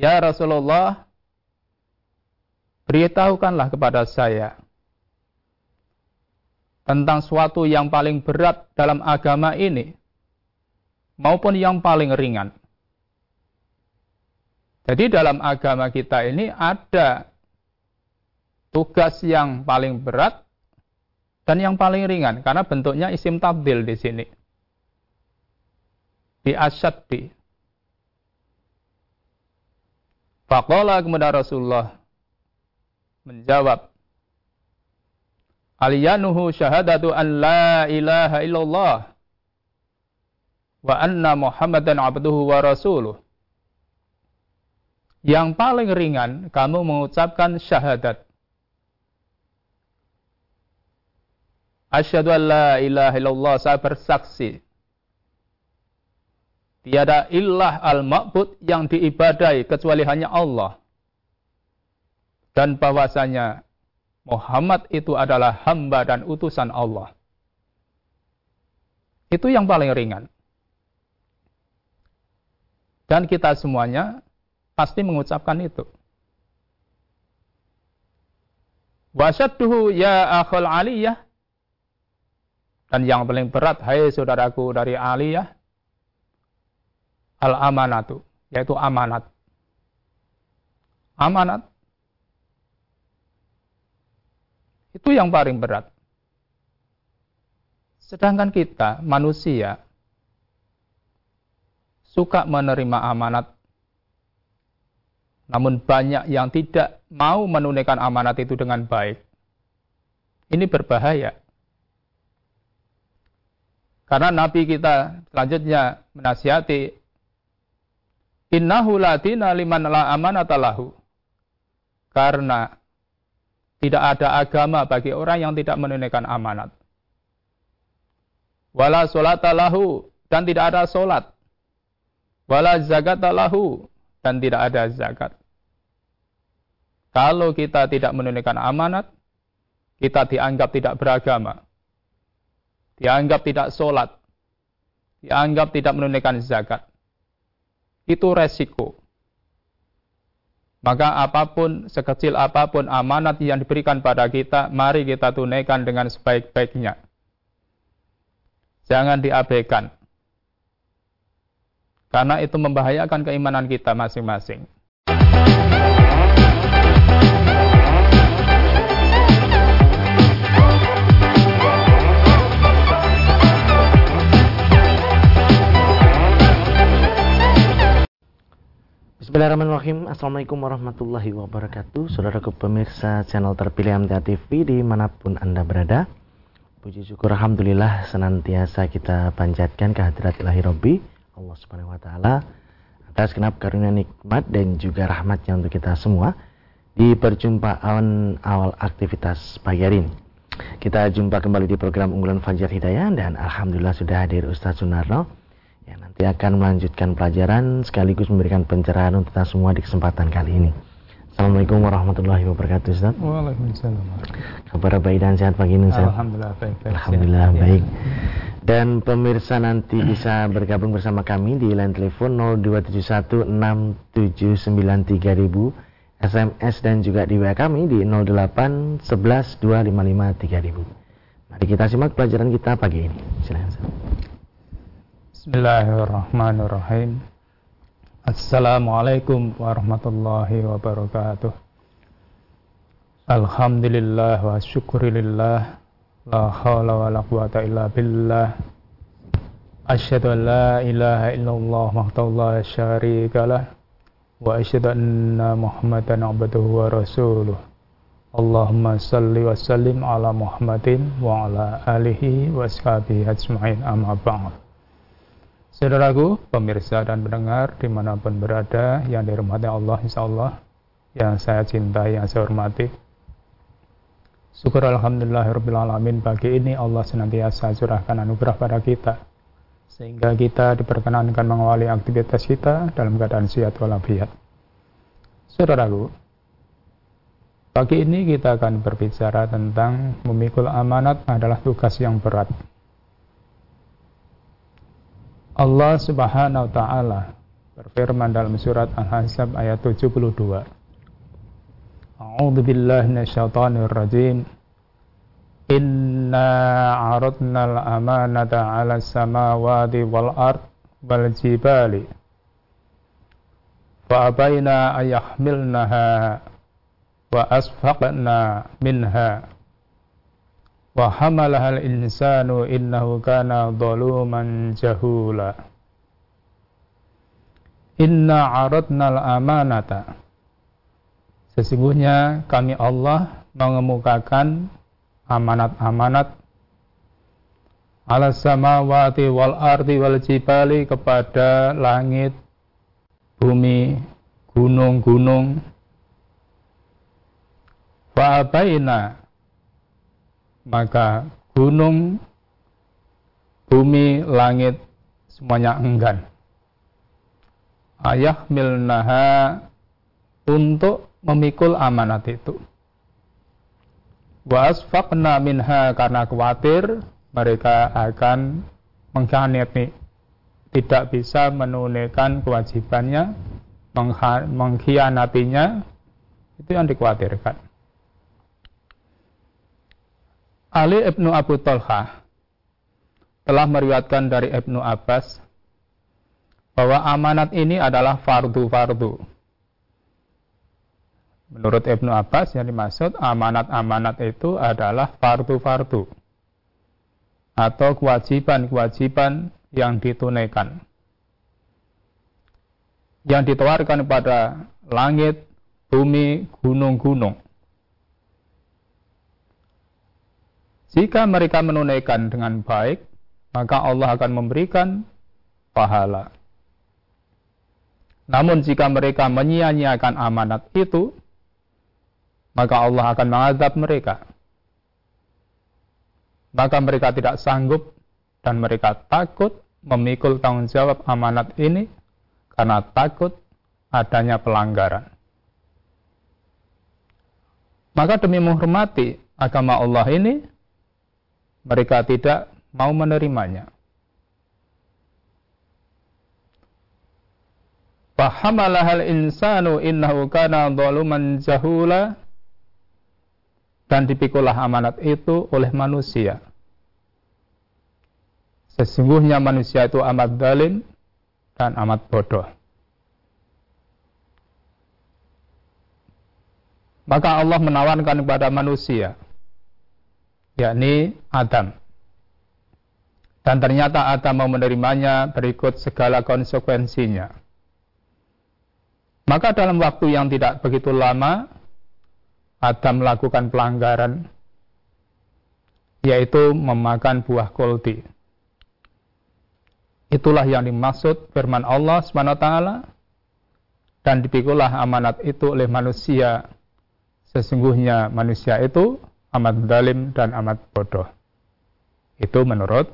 Ya Rasulullah, beritahukanlah kepada saya tentang suatu yang paling berat dalam agama ini maupun yang paling ringan. Jadi dalam agama kita ini ada tugas yang paling berat dan yang paling ringan karena bentuknya isim tabdil di sini. Di asyaddi. Faqala kemudian Rasulullah menjawab Aliyanuhu syahadatu an la ilaha illallah wa anna Muhammadan abduhu wa rasuluh. Yang paling ringan kamu mengucapkan syahadat. Asyhadu an la ilaha illallah saya bersaksi tiada ilah al-ma'bud yang diibadai kecuali hanya Allah. Dan bahwasanya Muhammad itu adalah hamba dan utusan Allah. Itu yang paling ringan. Dan kita semuanya pasti mengucapkan itu. Wasyadduhu ya akhul aliyah. Dan yang paling berat, hai saudaraku dari aliyah, al-amanatu, yaitu amanat. Amanat Itu yang paling berat. Sedangkan kita, manusia, suka menerima amanat, namun banyak yang tidak mau menunaikan amanat itu dengan baik. Ini berbahaya. Karena Nabi kita selanjutnya menasihati, Innahu ladina liman la amanatalahu. Karena tidak ada agama bagi orang yang tidak menunaikan amanat. Wala lahu dan tidak ada solat. Wala lahu dan tidak ada zakat. Kalau kita tidak menunaikan amanat, kita dianggap tidak beragama. Dianggap tidak solat. Dianggap tidak menunaikan zakat. Itu resiko. Maka apa pun, sekecil apa pun amanat yang diberikan pada kita, mari kita tunaikan dengan sebaik-baiknya. Jangan diabaikan. Karena itu membahayakan keimanan kita masing-masing. Bismillahirrahmanirrahim. Assalamualaikum warahmatullahi wabarakatuh. Saudaraku pemirsa channel terpilih MTA TV di mana pun anda berada. Puji syukur Alhamdulillah senantiasa kita panjatkan kehadirat ilahi Rabbi Allah subhanahu wa ta'ala Atas kenap karunia nikmat dan juga rahmatnya untuk kita semua Di perjumpaan awal aktivitas pagi hari ini. Kita jumpa kembali di program unggulan Fajar Hidayah Dan Alhamdulillah sudah hadir Ustaz Sunarno yang nanti akan melanjutkan pelajaran sekaligus memberikan pencerahan untuk kita semua di kesempatan kali ini. Assalamualaikum warahmatullahi wabarakatuh Ustaz. Waalaikumsalam. Kabar baik dan sehat pagi ini Ustaz. Alhamdulillah baik. baik Alhamdulillah sehat. baik. Dan pemirsa nanti bisa bergabung bersama kami di line telepon 02716793000 SMS dan juga di WA kami di 08112553000. Mari kita simak pelajaran kita pagi ini. Silakan. Bismillahirrahmanirrahim. Assalamualaikum warahmatullahi wabarakatuh. Alhamdulillah wa syukurillah. La hawla wa la quwata illa billah. Asyhadu an la ilaha illallah wahdahu la syarika lah. Wa asyhadu anna Muhammadan abduhu wa rasuluh. Allahumma salli wa sallim ala Muhammadin wa ala alihi wa ashabihi ajma'in amma ba'd. Saudaraku, pemirsa dan pendengar di mana pun berada yang dirahmati Allah insya Allah yang saya cintai, yang saya hormati. Syukur Alhamdulillah Alamin pagi ini Allah senantiasa curahkan anugerah pada kita sehingga kita diperkenankan mengawali aktivitas kita dalam keadaan sehat walafiat. Saudaraku, pagi ini kita akan berbicara tentang memikul amanat adalah tugas yang berat Allah Subhanahu wa taala berfirman dalam surat Al-Ahzab ayat 72. A'udzu billahi minasyaitonir rajim. Inna 'aradna al-amanata 'ala samawati wal ard wal jibali fa abaina ayahmilnaha wa asfaqna minha wa hamalaha al-insanu innahu kana zaluman jahula Inna aradna al-amanata Sesungguhnya kami Allah mengemukakan amanat-amanat ala samawati wal ardi wal jibali kepada langit, bumi, gunung-gunung. Fa'abaina maka gunung, bumi, langit semuanya enggan. Ayah milnaha untuk memikul amanat itu. Wa asfaqna minha karena khawatir mereka akan mengkhianati tidak bisa menunaikan kewajibannya mengkhianatinya itu yang dikhawatirkan Ali Ibnu Abu Talha telah meriwayatkan dari Ibnu Abbas bahwa amanat ini adalah fardu-fardu. Menurut Ibnu Abbas yang dimaksud amanat-amanat itu adalah fardu-fardu atau kewajiban-kewajiban yang ditunaikan. Yang ditawarkan pada langit, bumi, gunung-gunung. Jika mereka menunaikan dengan baik, maka Allah akan memberikan pahala. Namun jika mereka menyia-nyiakan amanat itu, maka Allah akan mengazab mereka. Maka mereka tidak sanggup dan mereka takut memikul tanggung jawab amanat ini karena takut adanya pelanggaran. Maka demi menghormati agama Allah ini, mereka tidak mau menerimanya. Insanu innahu kana dan dipikulah amanat itu oleh manusia. Sesungguhnya manusia itu amat zalim dan amat bodoh. Maka Allah menawarkan kepada manusia yakni Adam. Dan ternyata Adam mau menerimanya berikut segala konsekuensinya. Maka dalam waktu yang tidak begitu lama, Adam melakukan pelanggaran, yaitu memakan buah koldi. Itulah yang dimaksud firman Allah SWT, dan dipikulah amanat itu oleh manusia. Sesungguhnya manusia itu amat dalim dan amat bodoh. Itu menurut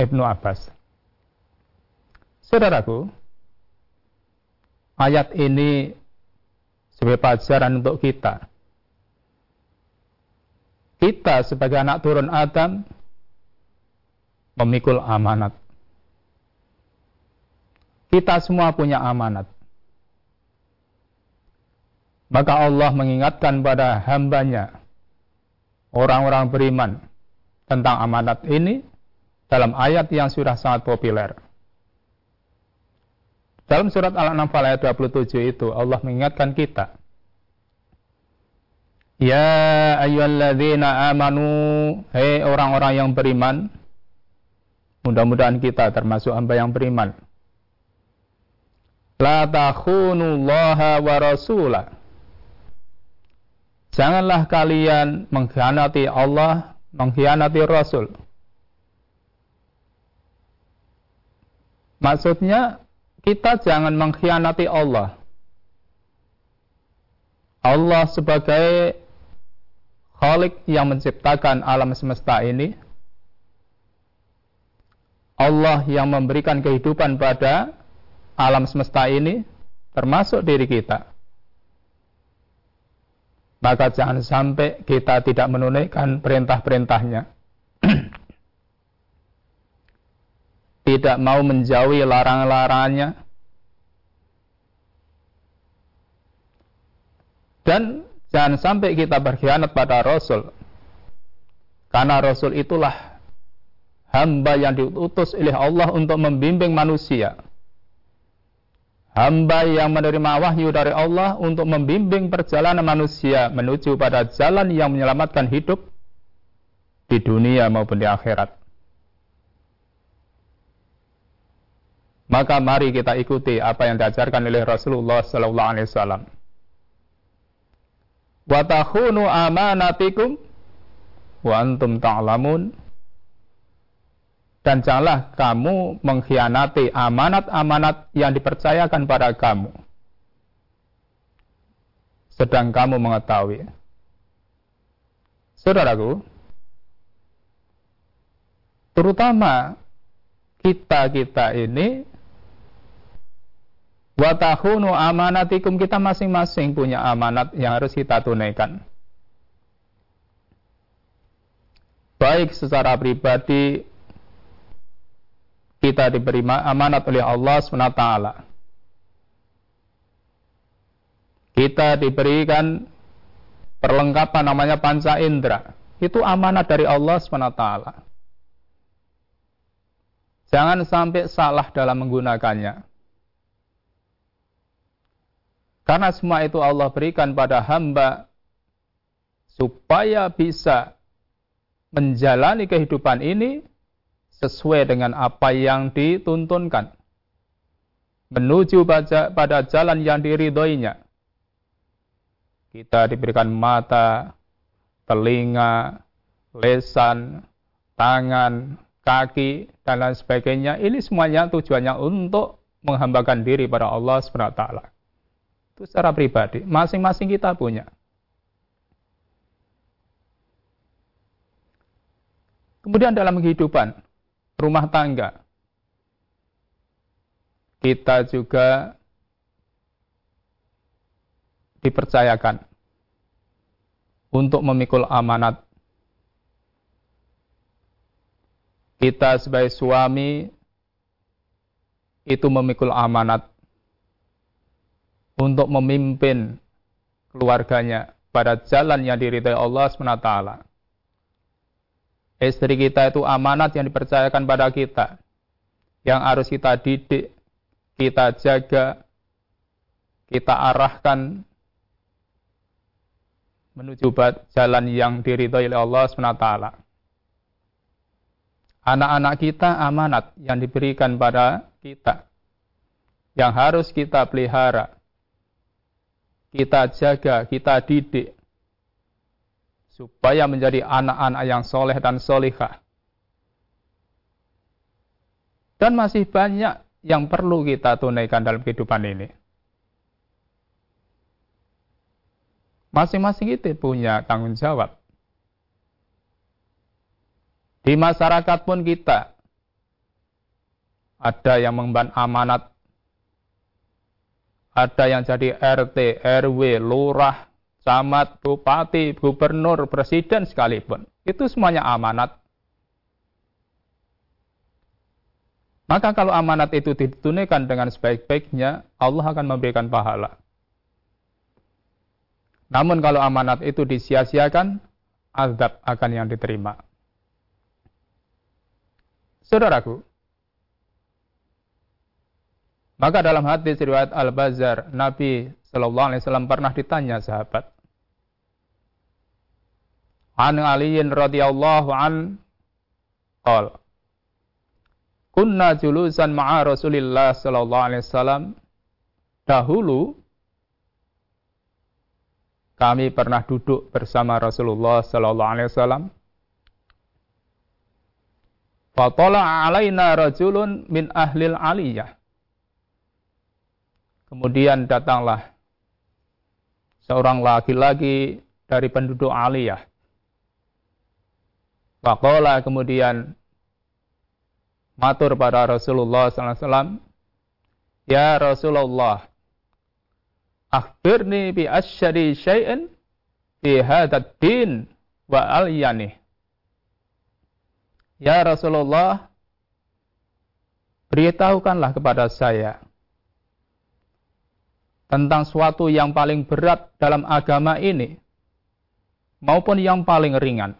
Ibnu Abbas. Saudaraku, ayat ini sebagai pelajaran untuk kita. Kita sebagai anak turun Adam memikul amanat. Kita semua punya amanat. Maka Allah mengingatkan pada hambanya orang-orang beriman tentang amanat ini dalam ayat yang sudah sangat populer. Dalam surat Al-Anfal ayat 27 itu Allah mengingatkan kita. Ya ayyuhalladzina amanu, hei orang-orang yang beriman, mudah-mudahan kita termasuk hamba yang beriman. La takhunullaha wa rasulah Janganlah kalian mengkhianati Allah, mengkhianati Rasul. Maksudnya, kita jangan mengkhianati Allah. Allah sebagai Khalik yang menciptakan alam semesta ini, Allah yang memberikan kehidupan pada alam semesta ini, termasuk diri kita maka jangan sampai kita tidak menunaikan perintah-perintahnya. tidak mau menjauhi larang-larangnya, Dan jangan sampai kita berkhianat pada Rasul. Karena Rasul itulah hamba yang diutus oleh Allah untuk membimbing manusia Hamba yang menerima wahyu dari Allah untuk membimbing perjalanan manusia menuju pada jalan yang menyelamatkan hidup di dunia maupun di akhirat. Maka mari kita ikuti apa yang diajarkan oleh Rasulullah sallallahu alaihi wasallam. Wa takhunu amanatikum wa antum ta'lamun. Dan janganlah kamu mengkhianati amanat-amanat yang dipercayakan pada kamu. Sedang kamu mengetahui. Saudaraku, terutama kita-kita ini Watahunu amanatikum kita masing-masing punya amanat yang harus kita tunaikan. Baik secara pribadi kita diberi amanat oleh Allah SWT. Kita diberikan perlengkapan namanya panca indera. Itu amanat dari Allah SWT. Jangan sampai salah dalam menggunakannya. Karena semua itu Allah berikan pada hamba supaya bisa menjalani kehidupan ini sesuai dengan apa yang dituntunkan. Menuju pada jalan yang diridhoinya. Kita diberikan mata, telinga, lesan, tangan, kaki, dan lain sebagainya. Ini semuanya tujuannya untuk menghambakan diri pada Allah SWT. Itu secara pribadi. Masing-masing kita punya. Kemudian dalam kehidupan rumah tangga, kita juga dipercayakan untuk memikul amanat. Kita sebagai suami itu memikul amanat untuk memimpin keluarganya pada jalan yang diridai Allah SWT. Istri kita itu amanat yang dipercayakan pada kita, yang harus kita didik, kita jaga, kita arahkan menuju jalan yang diridhoi oleh Allah SWT. Anak-anak kita amanat yang diberikan pada kita, yang harus kita pelihara, kita jaga, kita didik supaya menjadi anak-anak yang soleh dan solihah. Dan masih banyak yang perlu kita tunaikan dalam kehidupan ini. Masing-masing itu punya tanggung jawab. Di masyarakat pun kita ada yang mengemban amanat ada yang jadi RT, RW, lurah, camat, bupati, gubernur, presiden sekalipun. Itu semuanya amanat. Maka kalau amanat itu ditunaikan dengan sebaik-baiknya, Allah akan memberikan pahala. Namun kalau amanat itu disia-siakan, azab akan yang diterima. Saudaraku, maka dalam hadis riwayat Al-Bazar, Nabi Shallallahu Alaihi Wasallam pernah ditanya sahabat. An Aliin radhiyallahu an qal Kunna julusan ma'a Rasulillah sallallahu alaihi wasallam. Dahulu kami pernah duduk bersama Rasulullah sallallahu alaihi wasallam. Fatala alaina rajulun min ahlil aliyah. Kemudian datanglah seorang laki-laki dari penduduk aliyah. Faqala kemudian matur pada Rasulullah SAW, Ya Rasulullah, akhbirni bi asyari syai'in fi hadad din wa aliyani. Ya Rasulullah, beritahukanlah kepada saya tentang suatu yang paling berat dalam agama ini maupun yang paling ringan.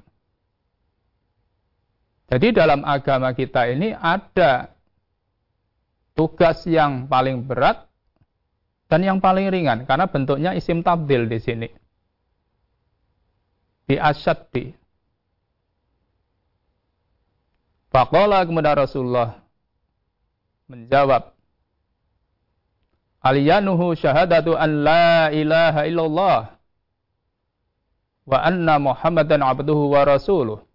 Jadi dalam agama kita ini ada tugas yang paling berat dan yang paling ringan karena bentuknya isim tabdil di sini. Di asyaddi. Faqala kemudian Rasulullah menjawab Aliyanuhu syahadatu an la ilaha illallah wa anna Muhammadan abduhu wa rasuluh.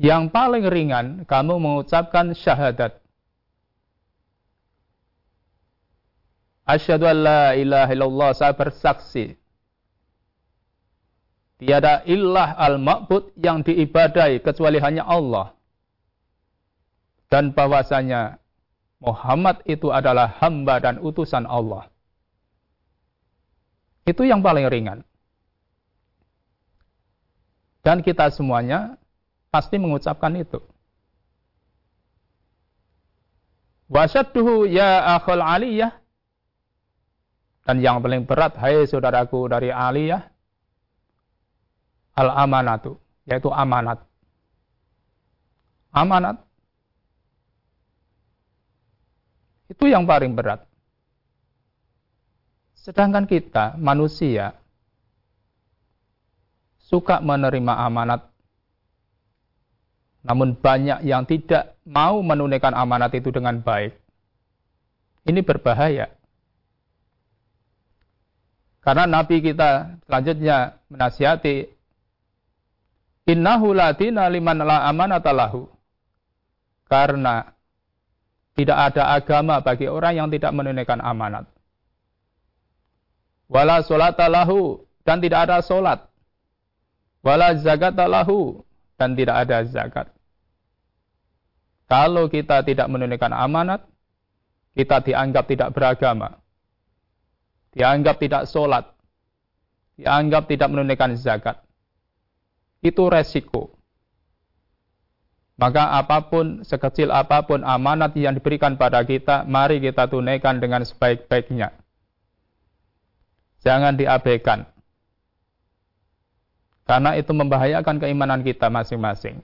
Yang paling ringan kamu mengucapkan syahadat. Asyhadu an la ilaha illallah saya bersaksi tiada ilah al-ma'bud yang diibadai kecuali hanya Allah. Dan bahwasanya Muhammad itu adalah hamba dan utusan Allah. Itu yang paling ringan. Dan kita semuanya pasti mengucapkan itu. Wasyadduhu ya akhul aliyah. Dan yang paling berat, hai saudaraku dari aliyah. Al-amanatu, yaitu amanat. Amanat. Itu yang paling berat. Sedangkan kita, manusia, suka menerima amanat namun banyak yang tidak mau menunaikan amanat itu dengan baik. Ini berbahaya. Karena Nabi kita selanjutnya menasihati Innahu ladina liman la amanatalahu. Karena tidak ada agama bagi orang yang tidak menunaikan amanat. Wala solatalahu dan tidak ada solat. Wala zakatalahu dan tidak ada zakat. Kalau kita tidak menunaikan amanat, kita dianggap tidak beragama. Dianggap tidak sholat. Dianggap tidak menunaikan zakat. Itu resiko. Maka apa pun, sekecil apa pun amanat yang diberikan pada kita, mari kita tunaikan dengan sebaik-baiknya. Jangan diabaikan. Karena itu membahayakan keimanan kita masing-masing.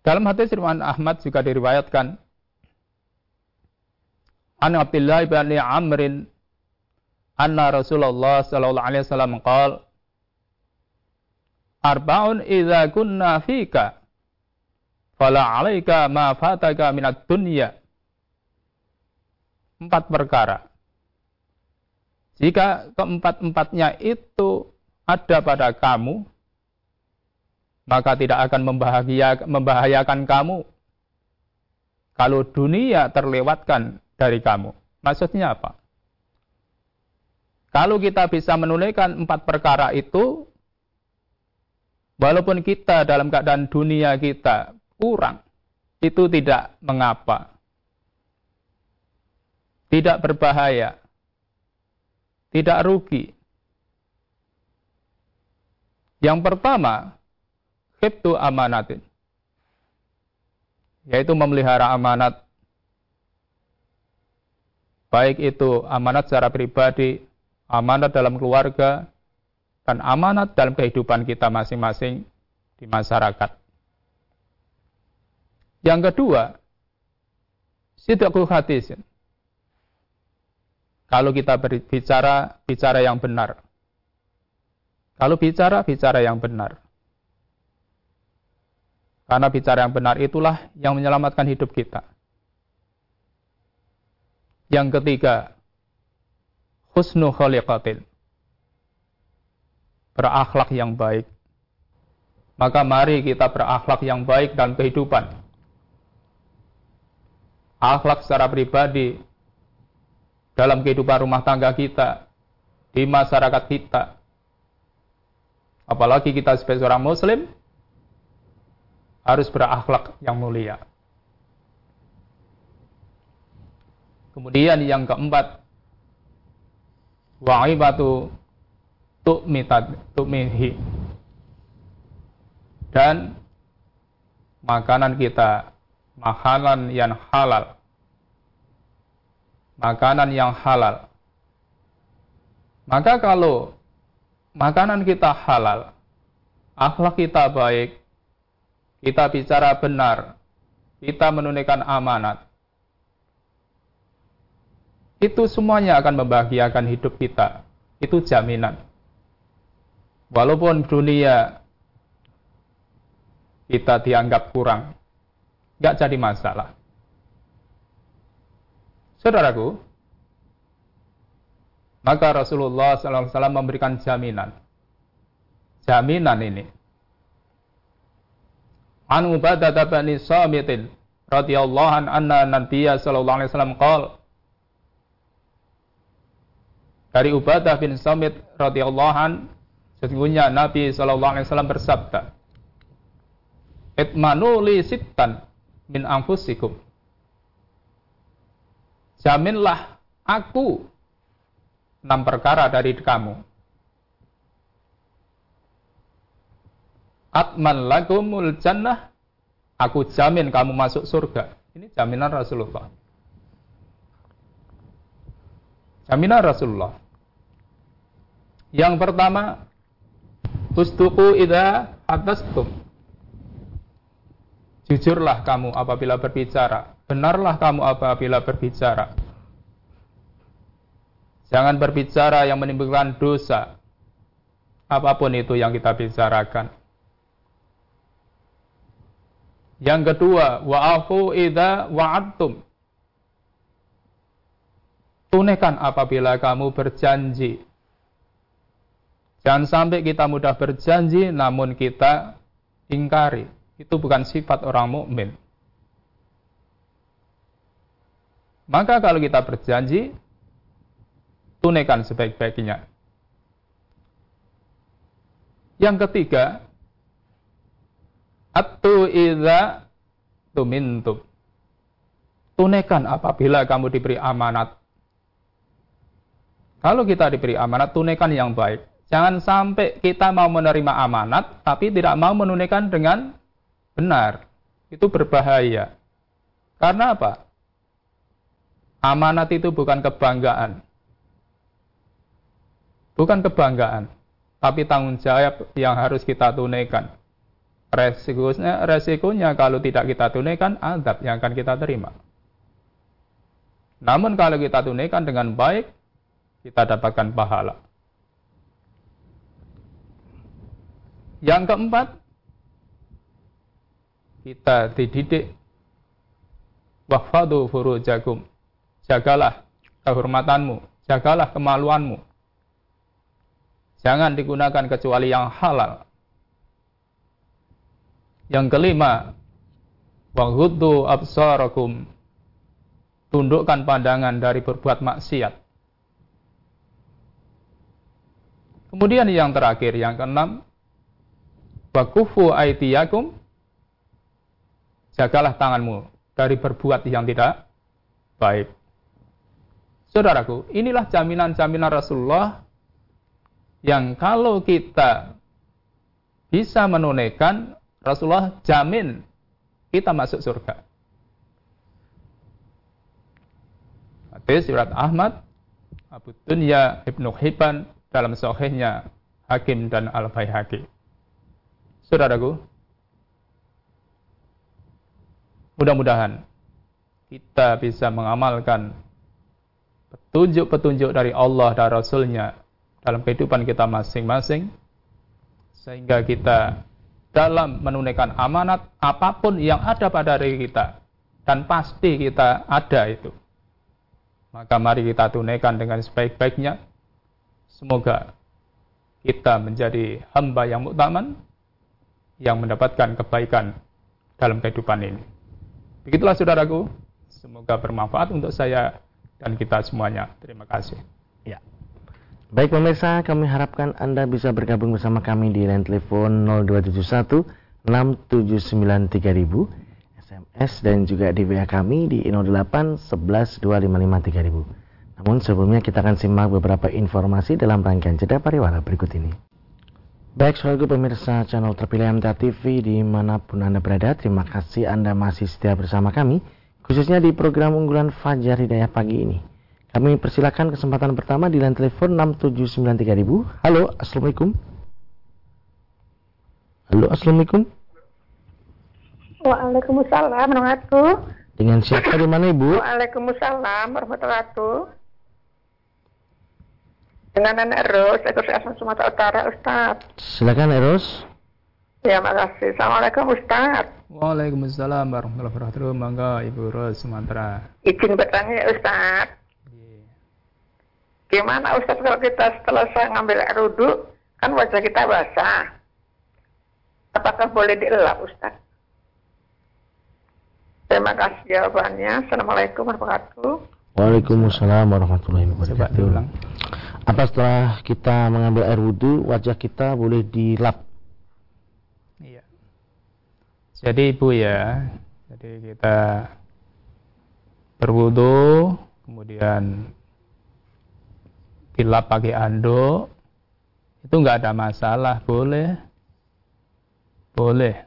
Dalam hadis riwayat Ahmad juga diriwayatkan An Abdullah bin Amrin anna Rasulullah sallallahu alaihi wasallam qaal Arba'un idza kunna fika fala 'alaika ma fataka minad dunya Empat perkara jika keempat-empatnya itu ada pada kamu, maka tidak akan membahayakan kamu kalau dunia terlewatkan dari kamu. Maksudnya apa? Kalau kita bisa menunaikan empat perkara itu, walaupun kita dalam keadaan dunia kita kurang, itu tidak mengapa. Tidak berbahaya tidak rugi. Yang pertama, khibtu amanatin. Yaitu memelihara amanat. Baik itu amanat secara pribadi, amanat dalam keluarga, dan amanat dalam kehidupan kita masing-masing di masyarakat. Yang kedua, sidqu hadisin. Kalau kita berbicara, bicara yang benar. Kalau bicara, bicara yang benar. Karena bicara yang benar itulah yang menyelamatkan hidup kita. Yang ketiga, husnu khaliqatil. Berakhlak yang baik. Maka mari kita berakhlak yang baik dalam kehidupan. Akhlak secara pribadi, dalam kehidupan rumah tangga kita, di masyarakat kita. Apalagi kita sebagai seorang muslim, harus berakhlak yang mulia. Kemudian yang keempat, wa'ibatu tu'mihi. Dan makanan kita, makanan yang halal, makanan yang halal. Maka kalau makanan kita halal, akhlak kita baik, kita bicara benar, kita menunaikan amanat, itu semuanya akan membahagiakan hidup kita. Itu jaminan. Walaupun dunia kita dianggap kurang, nggak jadi masalah. Saudaraku, maka Rasulullah SAW memberikan jaminan. Jaminan ini. An Ubadah bin Samitin radhiyallahu an anna Nabiya sallallahu alaihi wasallam qala Dari Ubadah bin Samit radhiyallahu an sesungguhnya Nabi sallallahu alaihi wasallam bersabda Itmanu li sittan min anfusikum Jaminlah aku enam perkara dari kamu. Atman lagumul jannah, aku jamin kamu masuk surga. Ini jaminan Rasulullah. Jaminan Rasulullah. Yang pertama, Usduku idha atastum. Jujurlah kamu apabila berbicara. Benarlah kamu apabila berbicara. Jangan berbicara yang menimbulkan dosa. Apa pun itu yang kita bicarakan. Yang kedua, wa'afu idza wa'adtum. Tunaikan apabila kamu berjanji. Jangan sampai kita mudah berjanji namun kita ingkari. Itu bukan sifat orang mukmin. Maka kalau kita berjanji, tunaikan sebaik-baiknya. Yang ketiga, atu idza tumintum. Tunaikan apabila kamu diberi amanat. Kalau kita diberi amanat, tunaikan yang baik. Jangan sampai kita mau menerima amanat, tapi tidak mau menunaikan dengan benar. Itu berbahaya. Karena apa? Amanat itu bukan kebanggaan. Bukan kebanggaan, tapi tanggung jawab yang harus kita tunaikan. Resikonya, resikonya kalau tidak kita tunaikan, adab yang akan kita terima. Namun kalau kita tunaikan dengan baik, kita dapatkan pahala. Yang keempat, kita dididik wahfadu furujakum. Jagalah kehormatanmu, jagalah kemaluanmu. Jangan digunakan kecuali yang halal. Yang kelima, waghuddu absarakum. Tundukkan pandangan dari berbuat maksiat. Kemudian yang terakhir, yang keenam, wakufu aitiyakum. Jagalah tanganmu dari berbuat yang tidak baik. Saudaraku, inilah jaminan-jaminan Rasulullah yang kalau kita bisa menunaikan Rasulullah jamin kita masuk surga. Hadis surat Ahmad, Abu Dunya, Ibnu Hibban dalam sahihnya Hakim dan Al-Baihaqi. Saudaraku, mudah-mudahan kita bisa mengamalkan petunjuk-petunjuk dari Allah dan Rasulnya dalam kehidupan kita masing-masing sehingga kita dalam menunaikan amanat apa pun yang ada pada diri kita dan pasti kita ada itu. Maka mari kita tunaikan dengan sebaik-baiknya. Semoga kita menjadi hamba yang muktaman yang mendapatkan kebaikan dalam kehidupan ini. Begitulah saudaraku semoga bermanfaat untuk saya dan kita semuanya terima kasih Baik pemirsa, kami harapkan Anda bisa bergabung bersama kami di line telepon 0271 679 3000, SMS dan juga di WA kami di 08 11 255 3000. Namun sebelumnya kita akan simak beberapa informasi dalam rangkaian jeda pariwara berikut ini. Baik, selalu pemirsa channel terpilih MTA TV di mana pun Anda berada, terima kasih Anda masih setia bersama kami, khususnya di program unggulan Fajar Hidayah pagi ini. Kami persilakan kesempatan pertama di line telepon 6793000. Halo, Assalamualaikum. Halo, Assalamualaikum. Waalaikumsalam warahmatullahi Dengan siapa di mana Ibu? Waalaikumsalam warahmatullahi wabarakatuh. Dengan Nenek Ros, Ekor Asal Sumatera Utara, Ustaz. Silakan Eros. Ya, makasih. Assalamualaikum, Ustaz. Waalaikumsalam warahmatullahi wabarakatuh. Mangga Ibu Ros Sumatera. Izin bertanya, Ustaz. Gimana Ustaz kalau kita setelah saya ngambil air wudhu, kan wajah kita basah. Apakah boleh dielap, Ustaz? Terima kasih jawabannya. Assalamualaikum warahmatullahi wabarakatuh. Waalaikumsalam warahmatullahi Coba wabarakatuh. diulang. Apa setelah kita mengambil air wudhu, wajah kita boleh dilap? Jadi Ibu ya, jadi kita berwudu, kemudian dilap pakai anduk, itu nggak ada masalah, boleh. Boleh.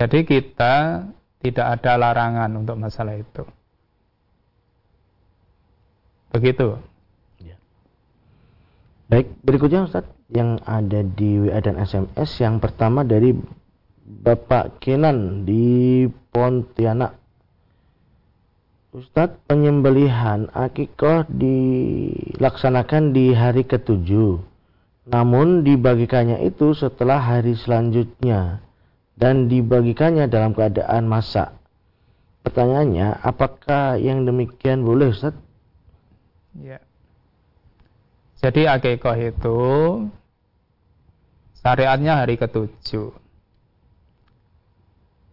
Jadi kita tidak ada larangan untuk masalah itu. Begitu. Baik, berikutnya Ustaz yang ada di WA dan SMS yang pertama dari Bapak Kenan di Pontianak. Ustadz, penyembelihan akikoh dilaksanakan di hari ketujuh. Namun dibagikannya itu setelah hari selanjutnya dan dibagikannya dalam keadaan masak. Pertanyaannya, apakah yang demikian boleh Ustadz? Ya. Jadi akikoh itu syariatnya hari ketujuh.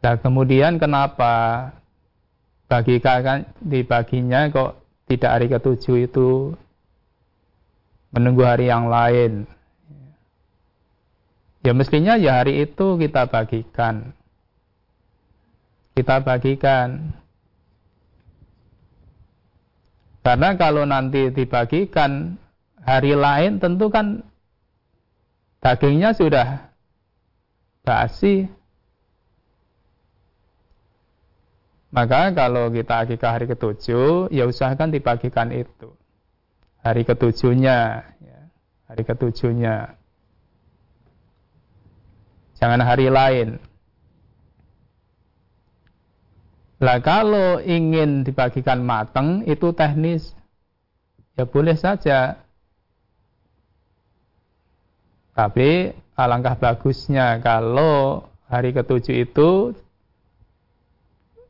Nah kemudian kenapa bagikan dibaginya kok tidak hari ketujuh itu menunggu hari yang lain? Ya mestinya ya hari itu kita bagikan. Kita bagikan. Karena kalau nanti dibagikan hari lain tentu kan dagingnya sudah basi. Maka kalau kita akikah hari ketujuh, ya usahakan dibagikan itu. Hari ketujuhnya, ya. hari ketujuhnya. Jangan hari lain. Lah kalau ingin dibagikan matang itu teknis, ya boleh saja. Tapi alangkah bagusnya kalau hari ketujuh itu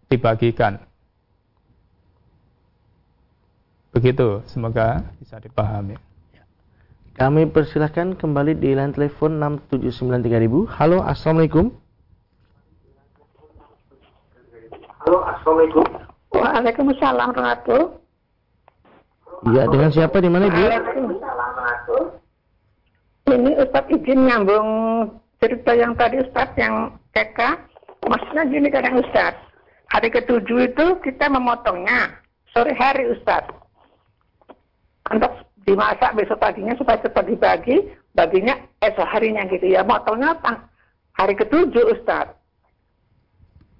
dibagikan. Begitu, semoga bisa dipahami. Kami persilahkan kembali di line telepon 6793000. Halo, Assalamualaikum. Halo, Assalamualaikum. Waalaikumsalam warahmatullahi Iya, dengan siapa di mana? Waalaikumsalam Ini Ustaz izin nyambung cerita yang tadi Ustaz yang TK. Maksudnya gini kadang Ustaz. Hari ketujuh itu kita memotongnya sore hari Ustaz. Untuk dimasak besok paginya supaya cepat dibagi, baginya esok harinya gitu ya. Motongnya hari ketujuh Ustaz.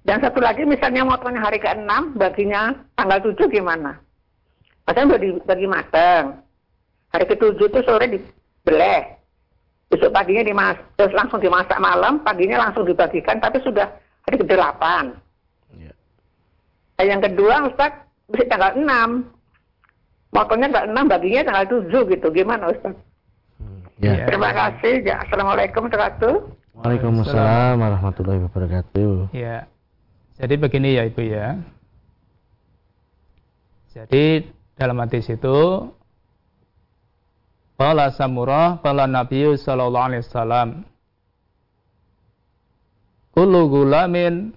Dan satu lagi misalnya motongnya hari ke-6, baginya tanggal 7 gimana? Maksudnya bagi, bagi matang. Hari ke-7 itu sore dibeleh. Besok paginya dimas terus langsung dimasak malam, paginya langsung dibagikan, tapi sudah hari ke-8. Ya. Nah, yang kedua Ustaz, bisa tanggal 6. Motongnya tanggal 6, baginya tanggal 7 gitu. Gimana Ustaz? Ya. Terima kasih. Ya, Assalamualaikum warahmatullahi Waalaikumsalam warahmatullahi wabarakatuh. Ya, jadi begini ya Ibu ya. Jadi dalam hadis itu Qala Samurah Qala Nabi sallallahu alaihi wasallam. Kullu gulamin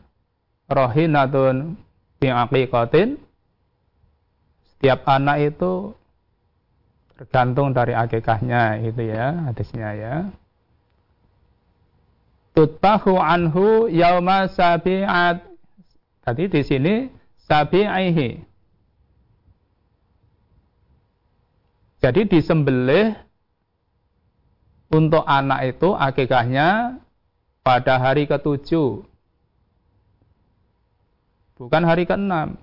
rahinatun bi aqiqatin. Setiap anak itu tergantung dari akikahnya itu ya hadisnya ya. Tutbahu anhu yauma sabi'at. Tadi di sini sabi'ihi jadi disembelih untuk anak itu akikahnya pada hari ketujuh. Bukan hari keenam.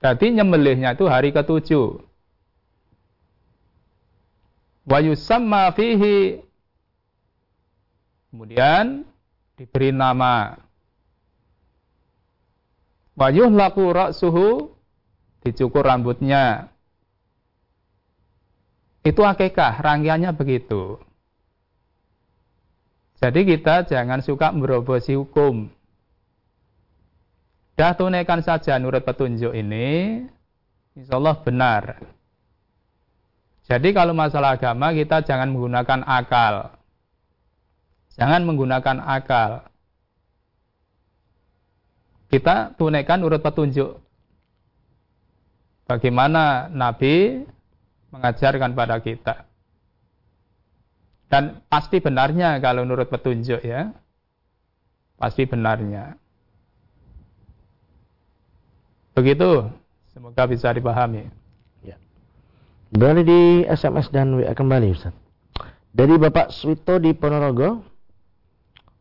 Jadi nyembelihnya itu hari ketujuh. Wa yusamma fihi. Kemudian diberi nama. Wa yuhlaku ra'suhu. Dicukur rambutnya. Itu akekah, rangkaiannya begitu. Jadi kita jangan suka merobosi hukum. Dah tunaikan saja nurut petunjuk ini, insya Allah benar. Jadi kalau masalah agama kita jangan menggunakan akal. Jangan menggunakan akal. Kita tunaikan urut petunjuk. Bagaimana Nabi mengajarkan pada kita. Dan pasti benarnya kalau nurut petunjuk ya. Pasti benarnya. Begitu, semoga bisa dipahami. Ya. Berani di SMS dan WA kembali Ustaz. Dari Bapak Swito di Ponorogo,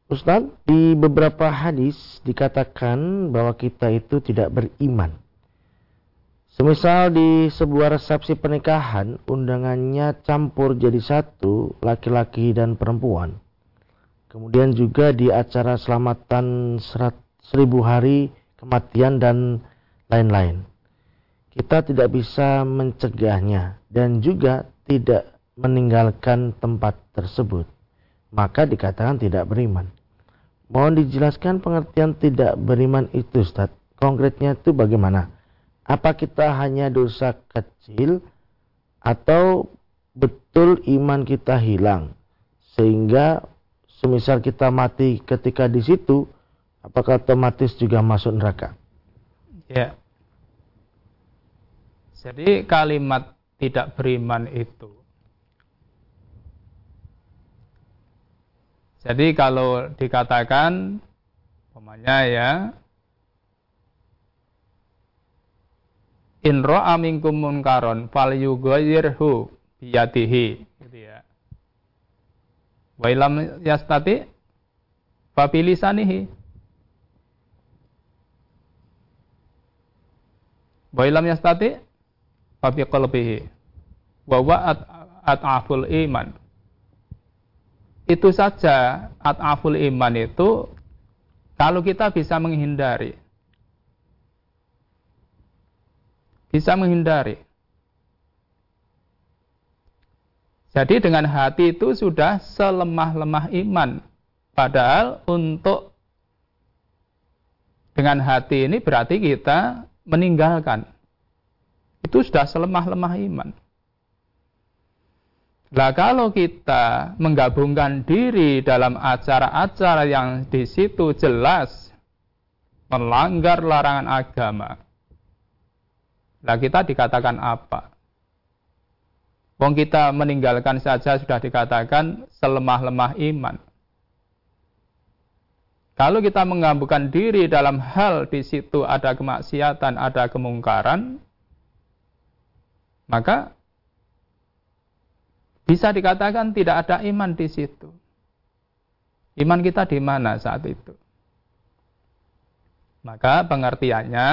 Ustaz, di beberapa hadis dikatakan bahwa kita itu tidak beriman. Semisal di sebuah resepsi pernikahan, undangannya campur jadi satu, laki-laki dan perempuan. Kemudian juga di acara selamatan serat, seribu hari kematian dan lain-lain. Kita tidak bisa mencegahnya dan juga tidak meninggalkan tempat tersebut. Maka dikatakan tidak beriman. Mohon dijelaskan pengertian tidak beriman itu Ustaz. Konkretnya itu bagaimana? Apa kita hanya dosa kecil atau betul iman kita hilang? Sehingga semisal kita mati ketika di situ, apakah otomatis juga masuk neraka? Ya. Jadi kalimat tidak beriman itu. Jadi kalau dikatakan umpamanya ya in ra'a minkum munkaron fal yughayyirhu biyadihi gitu ya. Wa ilam yastati fa bilisanihi Wa ilam yastati fa bi qalbihi. Wa wa at'aful iman. Itu saja at'aful iman itu kalau kita bisa menghindari. Bisa menghindari. Jadi dengan hati itu sudah selemah-lemah iman. Padahal untuk dengan hati ini berarti kita meninggalkan. Itu sudah selemah-lemah iman. Nah kalau kita menggabungkan diri dalam acara-acara yang di situ jelas melanggar larangan agama, nah kita dikatakan apa? Wong kita meninggalkan saja sudah dikatakan selemah-lemah iman. Kalau kita menggabungkan diri dalam hal di situ ada kemaksiatan, ada kemungkaran, maka bisa dikatakan tidak ada iman di situ. Iman kita di mana saat itu? Maka pengertiannya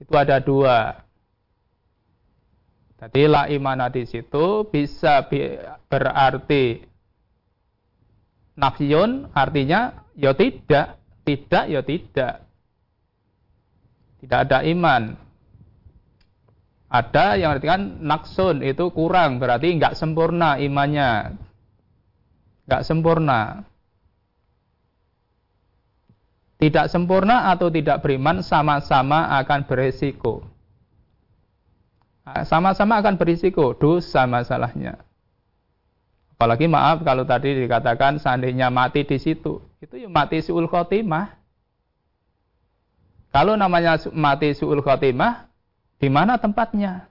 itu ada dua. Jadi la imana di situ bisa berarti nafiyun artinya ya tidak, tidak ya tidak. Tidak ada iman. Ada yang artikan naksun itu kurang, berarti nggak sempurna imannya. Nggak sempurna. Tidak sempurna atau tidak beriman sama-sama akan beresiko. Sama-sama akan berisiko, dosa masalahnya. Apalagi maaf kalau tadi dikatakan seandainya mati di situ, itu ya mati suul khotimah. Kalau namanya mati suul khotimah, di mana tempatnya?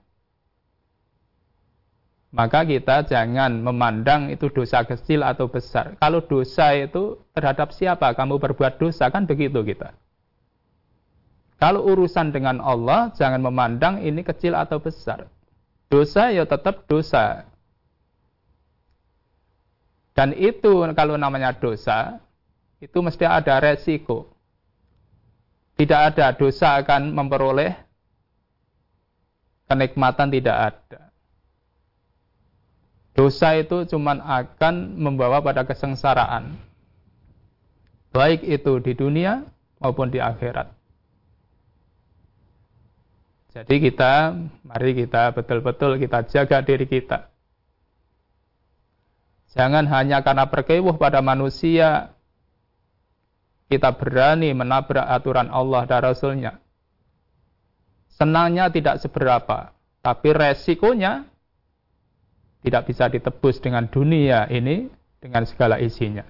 Maka kita jangan memandang itu dosa kecil atau besar. Kalau dosa itu terhadap siapa kamu berbuat dosa, kan begitu kita. Kalau urusan dengan Allah, jangan memandang ini kecil atau besar. Dosa ya tetap dosa. Dan itu kalau namanya dosa, itu mesti ada resiko. Tidak ada dosa akan memperoleh kenikmatan tidak ada. Dosa itu cuma akan membawa pada kesengsaraan. Baik itu di dunia maupun di akhirat. Jadi kita, mari kita betul-betul kita jaga diri kita. Jangan hanya karena perkewuh pada manusia, kita berani menabrak aturan Allah dan Rasulnya. Senangnya tidak seberapa, tapi resikonya tidak bisa ditebus dengan dunia ini dengan segala isinya.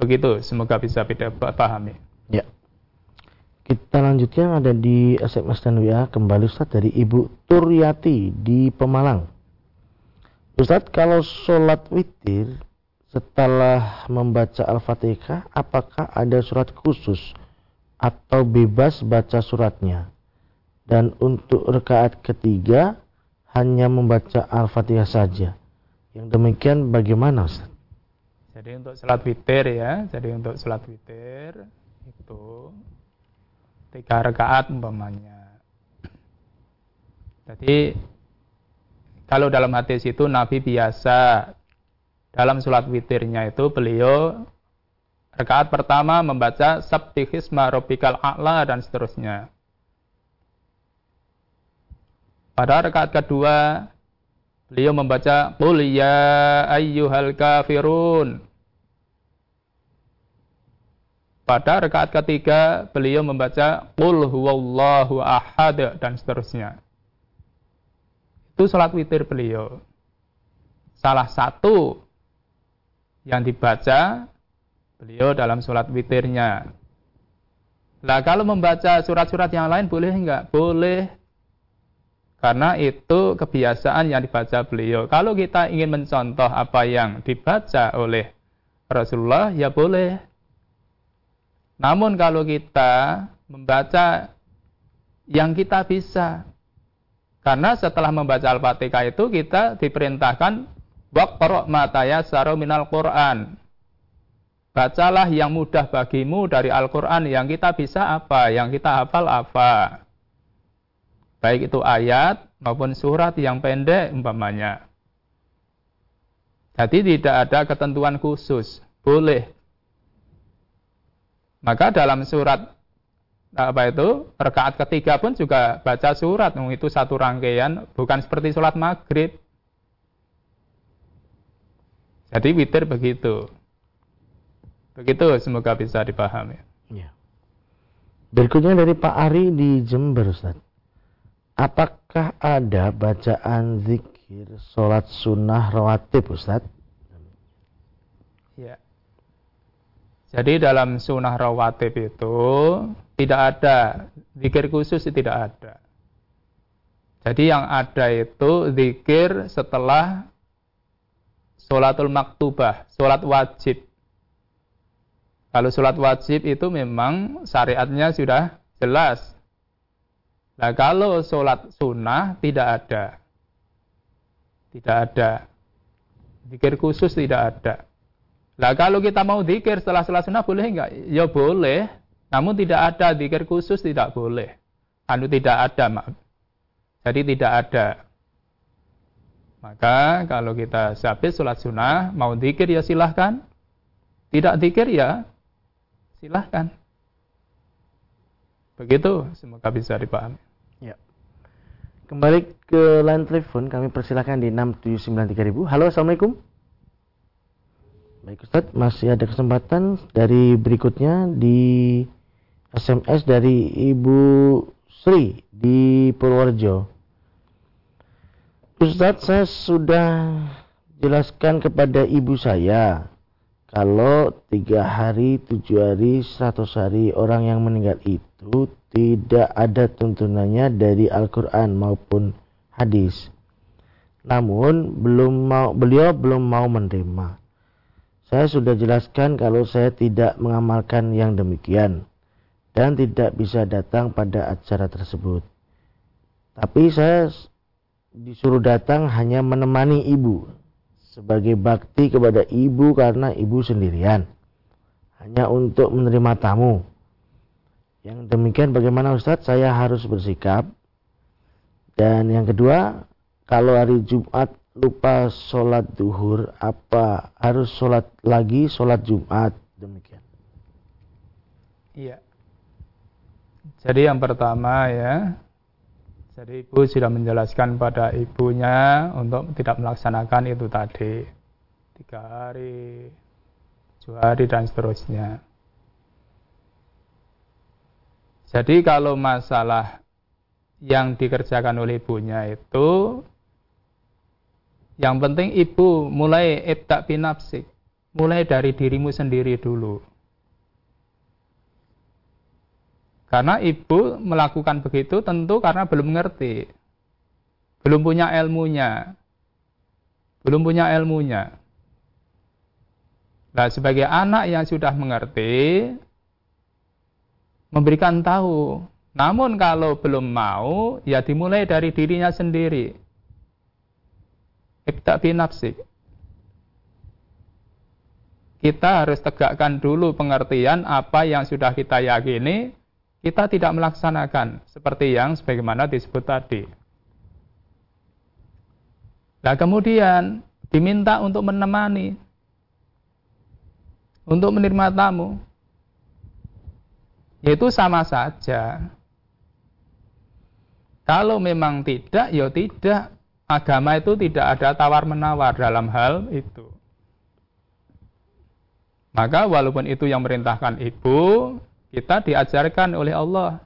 Begitu, semoga bisa kita pahami. Ya. Kita lanjutkan ada di SMS dan WA kembali Ustaz dari Ibu Turyati di Pemalang. Ustaz, kalau sholat witir setelah membaca Al-Fatihah, apakah ada surat khusus atau bebas baca suratnya? Dan untuk rekaat ketiga, hanya membaca Al-Fatihah saja. Yang demikian bagaimana Ustaz? Jadi untuk sholat witir ya, jadi untuk sholat witir itu tiga rakaat umpamanya. Jadi kalau dalam hadis itu Nabi biasa dalam sholat witirnya itu beliau rakaat pertama membaca Sabbihisma Rabbikal A'la dan seterusnya. Pada rakaat kedua beliau membaca Qul ya ayyuhal kafirun pada rakaat ketiga beliau membaca Qul huwallahu ahad dan seterusnya. Itu salat witir beliau. Salah satu yang dibaca beliau dalam salat witirnya. Nah kalau membaca surat-surat yang lain boleh enggak? Boleh. Karena itu kebiasaan yang dibaca beliau. Kalau kita ingin mencontoh apa yang dibaca oleh Rasulullah, ya boleh. Namun kalau kita membaca yang kita bisa, karena setelah membaca Al-Fatihah itu kita diperintahkan waqra' mataya tayassara minal Qur'an. Bacalah yang mudah bagimu dari Al-Qur'an yang kita bisa apa, yang kita hafal apa. Baik itu ayat maupun surat yang pendek umpamanya. Jadi tidak ada ketentuan khusus. Boleh maka dalam surat apa itu rekaat ketiga pun juga baca surat, itu satu rangkaian, bukan seperti sholat maghrib. Jadi witir begitu. Begitu semoga bisa dipahami. Ya. Berikutnya dari Pak Ari di Jember Ustaz. Apakah ada bacaan zikir sholat sunnah rawatib Ustaz? Ya. Jadi dalam sunnah rawatib itu tidak ada zikir khusus tidak ada. Jadi yang ada itu zikir setelah sholatul maktubah, sholat wajib. Kalau sholat wajib itu memang syariatnya sudah jelas. Nah kalau sholat sunnah tidak ada. Tidak ada. Zikir khusus tidak ada. Nah kalau kita mau zikir setelah sholat sunnah boleh enggak? Ya boleh. Namun tidak ada zikir khusus tidak boleh. Anu tidak ada maaf. Jadi tidak ada. Maka kalau kita habis sholat sunnah mau zikir ya silahkan. Tidak zikir ya silahkan. Begitu, semoga bisa dipahami. Ya. Kembali ke line telepon, kami persilahkan di 6793000. Halo, Assalamualaikum. Baik Ustaz, masih ada kesempatan dari berikutnya di SMS dari Ibu Sri di Purworejo. Ustaz, saya sudah jelaskan kepada ibu saya kalau tiga hari, tujuh hari, seratus hari orang yang meninggal itu tidak ada tuntunannya dari Al-Quran maupun hadis. Namun belum mau, beliau belum mau menerima. Saya sudah jelaskan kalau saya tidak mengamalkan yang demikian dan tidak bisa datang pada acara tersebut. Tapi saya disuruh datang hanya menemani ibu sebagai bakti kepada ibu karena ibu sendirian. Hanya untuk menerima tamu. Yang demikian bagaimana Ustadz? Saya harus bersikap Dan yang kedua, kalau hari Jumat lupa sholat duhur, apa harus sholat lagi sholat Jumat? Demikian. Iya. Jadi yang pertama ya, jadi ibu sudah menjelaskan pada ibunya untuk tidak melaksanakan itu tadi tiga hari, tujuh hari dan seterusnya. Jadi kalau masalah yang dikerjakan oleh ibunya itu yang penting ibu mulai ibtak binafsik, mulai dari dirimu sendiri dulu. Karena ibu melakukan begitu tentu karena belum mengerti. Belum punya ilmunya. Belum punya ilmunya. Nah, sebagai anak yang sudah mengerti, memberikan tahu. Namun kalau belum mau, ya dimulai dari dirinya sendiri. Ibta binafsi. Kita harus tegakkan dulu pengertian apa yang sudah kita yakini, kita tidak melaksanakan seperti yang sebagaimana disebut tadi. Nah kemudian diminta untuk menemani, untuk menerima tamu, yaitu sama saja. Kalau memang tidak, ya tidak. Agama itu tidak ada tawar-menawar dalam hal itu. Maka walaupun itu yang merintahkan ibu, kita diajarkan oleh Allah.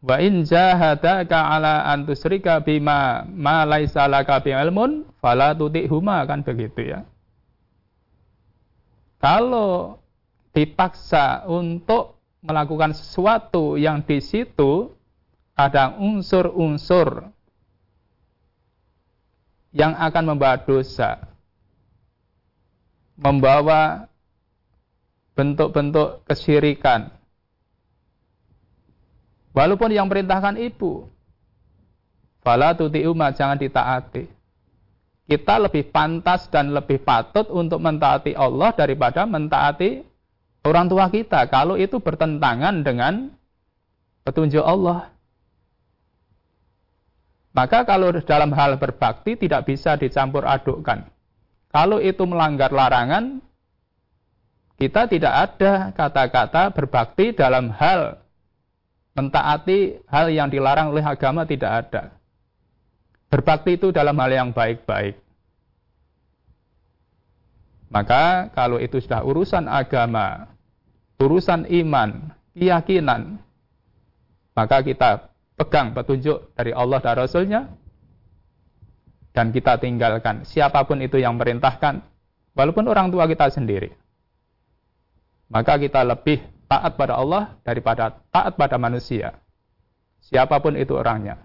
Wa in jahadaka ala an tusyrika bima ma laisa laka ilmun fala tutihuma kan begitu ya. Kalau dipaksa untuk melakukan sesuatu yang di situ ada unsur-unsur yang akan membawa dosa, membawa bentuk-bentuk kesyirikan. Walaupun yang perintahkan ibu, fala tuti'uma jangan ditaati. Kita lebih pantas dan lebih patut untuk mentaati Allah daripada mentaati orang tua kita kalau itu bertentangan dengan petunjuk Allah. Maka kalau dalam hal berbakti tidak bisa dicampur adukkan. Kalau itu melanggar larangan, kita tidak ada kata-kata berbakti dalam hal mentaati hal yang dilarang oleh agama tidak ada. Berbakti itu dalam hal yang baik-baik. Maka kalau itu sudah urusan agama, urusan iman, keyakinan, maka kita pegang petunjuk dari Allah dan Rasulnya, dan kita tinggalkan siapa pun itu yang merintahkan, walaupun orang tua kita sendiri maka kita lebih taat pada Allah daripada taat pada manusia. Siapa pun itu orangnya.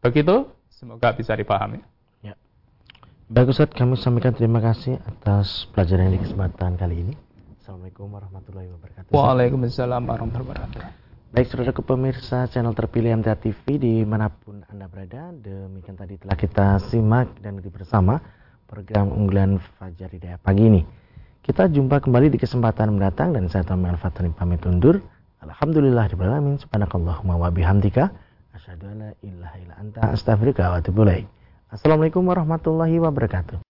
Begitu, semoga bisa dipahami. Ya. Baik Ustaz, kami sampaikan terima kasih atas pelajaran di kesempatan kali ini. Assalamualaikum warahmatullahi wabarakatuh. Waalaikumsalam warahmatullahi wabarakatuh. Baik saudara pemirsa channel terpilih MTA TV di mana pun Anda berada, demikian tadi telah kita simak dan bersama program unggulan Fajar Hidayah pagi ini. Kita jumpa kembali di kesempatan mendatang dan saya Tommy Al-Fatani pamit undur. Alhamdulillah alamin subhanakallahumma wa bihamdika asyhadu an la ilaha illa anta astaghfiruka wa atubu ilaik. Assalamualaikum warahmatullahi wabarakatuh.